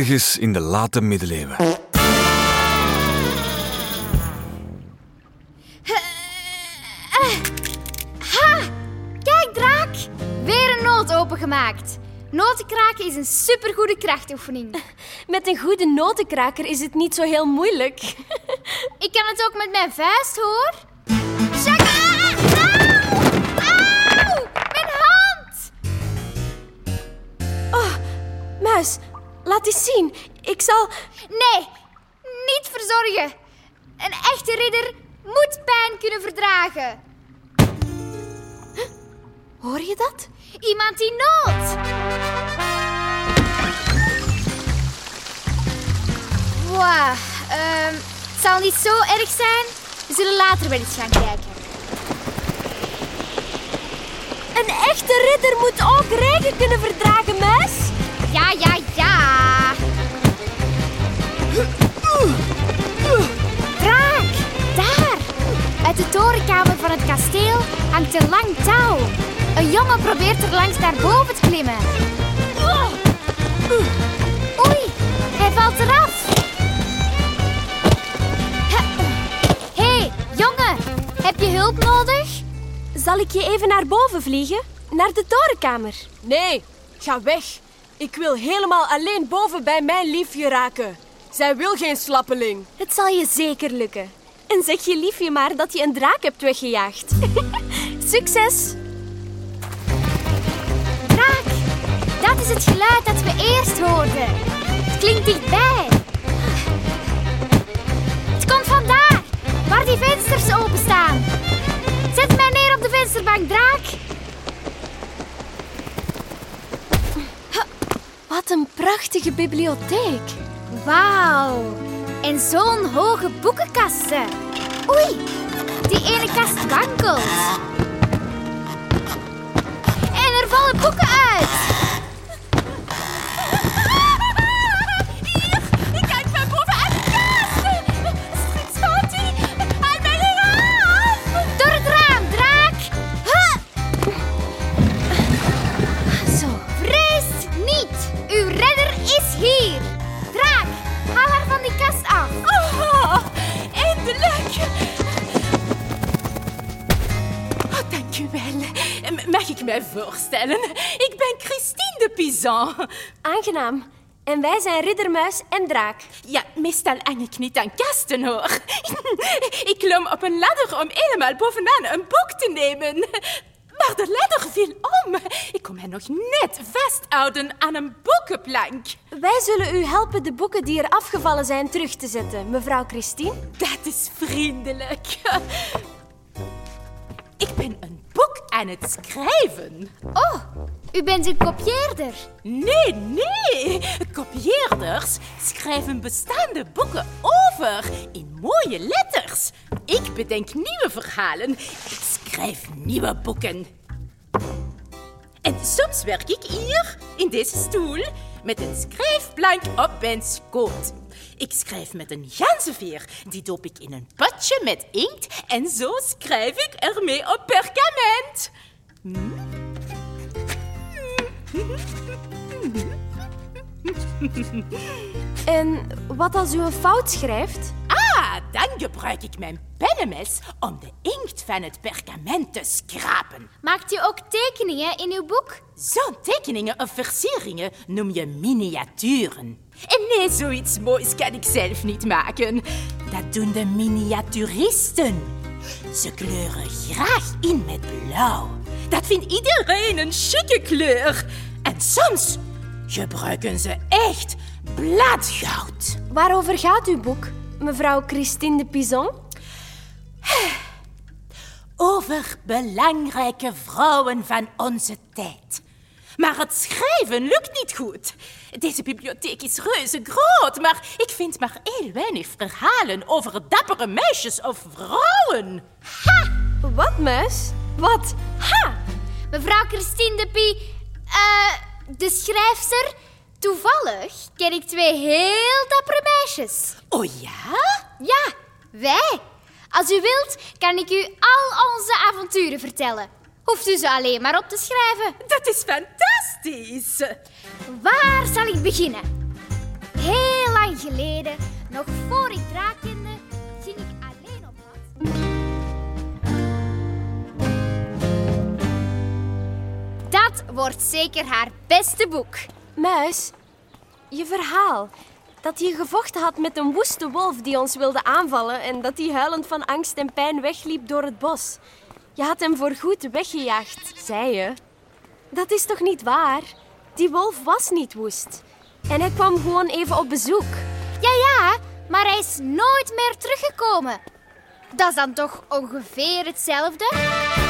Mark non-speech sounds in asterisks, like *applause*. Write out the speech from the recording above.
Ergens in de late middeleeuwen. Kijk, draak! Weer een noot opengemaakt. Notenkraken is een supergoede krachtoefening. Met een goede notenkraker is het niet zo heel moeilijk. *laughs* Ik kan het ook met mijn vuist, hoor. Shaka! Auw! Auw! Mijn hand! Muis, laat eens zien. Ik zal... Nee, niet verzorgen. Een echte ridder moet pijn kunnen verdragen. Hoor je dat? Iemand die nood. Wow, ehm, het zal niet zo erg zijn. We zullen later wel eens gaan kijken. Een echte ridder moet ook regen kunnen verdragen, muis. Ja, ja, ja. Van het kasteel hangt een lang touw. Een jongen probeert er langs naar boven te klimmen. Oei, hij valt eraf. Hé, hey, jongen, heb je hulp nodig? Zal ik je even naar boven vliegen? Naar de torenkamer. Nee, ga weg. Ik wil helemaal alleen boven bij mijn liefje raken. Zij wil geen slappeling. Het zal je zeker lukken. En zeg je liefje maar dat je een draak hebt weggejaagd. *laughs* Succes! Draak, dat is het geluid dat we eerst hoorden. Het klinkt dichtbij. Het komt vandaar, waar die vensters openstaan. Zet mij neer op de vensterbank, Draak. Wat een prachtige bibliotheek. Wauw, en zo'n hoge boekenkasten. Oei, die ene kast wankelt. En er vallen boeken Mag ik mij voorstellen? Ik ben Christine de Pizan. Aangenaam. En wij zijn Riddermuis en Draak. Ja, meestal hang ik niet aan kasten, hoor. *laughs* Ik klom op een ladder om helemaal bovenaan een boek te nemen. Maar de ladder viel om. Ik kon mij nog net vasthouden aan een boekenplank. Wij zullen u helpen de boeken die er afgevallen zijn terug te zetten, mevrouw Christine. Dat is vriendelijk. Aan het schrijven. Oh, u bent een kopieerder. Nee, nee. Kopieerders schrijven bestaande boeken over in mooie letters. Ik bedenk nieuwe verhalen. Ik schrijf nieuwe boeken. En soms werk ik hier, in deze stoel, met een schrijfplank op mijn schoot. Ik schrijf met een ganzenveer. Die doop ik in een potje met inkt en zo schrijf ik ermee op perkament. En wat als u een fout schrijft? Dan gebruik ik mijn pennemes om de inkt van het perkament te schrapen. Maakt u ook tekeningen in uw boek? Zo'n tekeningen of versieringen noem je miniaturen. En nee, zoiets moois kan ik zelf niet maken. Dat doen de miniaturisten. Ze kleuren graag in met blauw. Dat vindt iedereen een chique kleur. En soms gebruiken ze echt bladgoud. Waarover gaat uw boek, mevrouw Christine de Pizon? over belangrijke vrouwen van onze tijd. Maar het schrijven lukt niet goed. Deze bibliotheek is reuze groot, maar ik vind maar heel weinig verhalen over dappere meisjes of vrouwen. Wat, muis? Wat? Ha! Mevrouw Christine de Pie, eh, de schrijfster. Toevallig ken ik twee heel dappere meisjes. Oh ja? Ja, wij. Als u wilt, kan ik u al onze avonturen vertellen. Hoeft u ze alleen maar op te schrijven. Dat is fantastisch. Waar zal ik beginnen? heel lang geleden, nog voor ik draak kende, ging ik alleen op pad. Dat wordt zeker haar beste boek. Muis, je verhaal. Dat je gevochten had met een woeste wolf die ons wilde aanvallen en dat hij huilend van angst en pijn wegliep door het bos. Je had hem voorgoed weggejaagd, zei je. Dat is toch niet waar? Die wolf was niet woest. En hij kwam gewoon even op bezoek. Ja, ja, maar hij is nooit meer teruggekomen. Dat is dan toch ongeveer hetzelfde?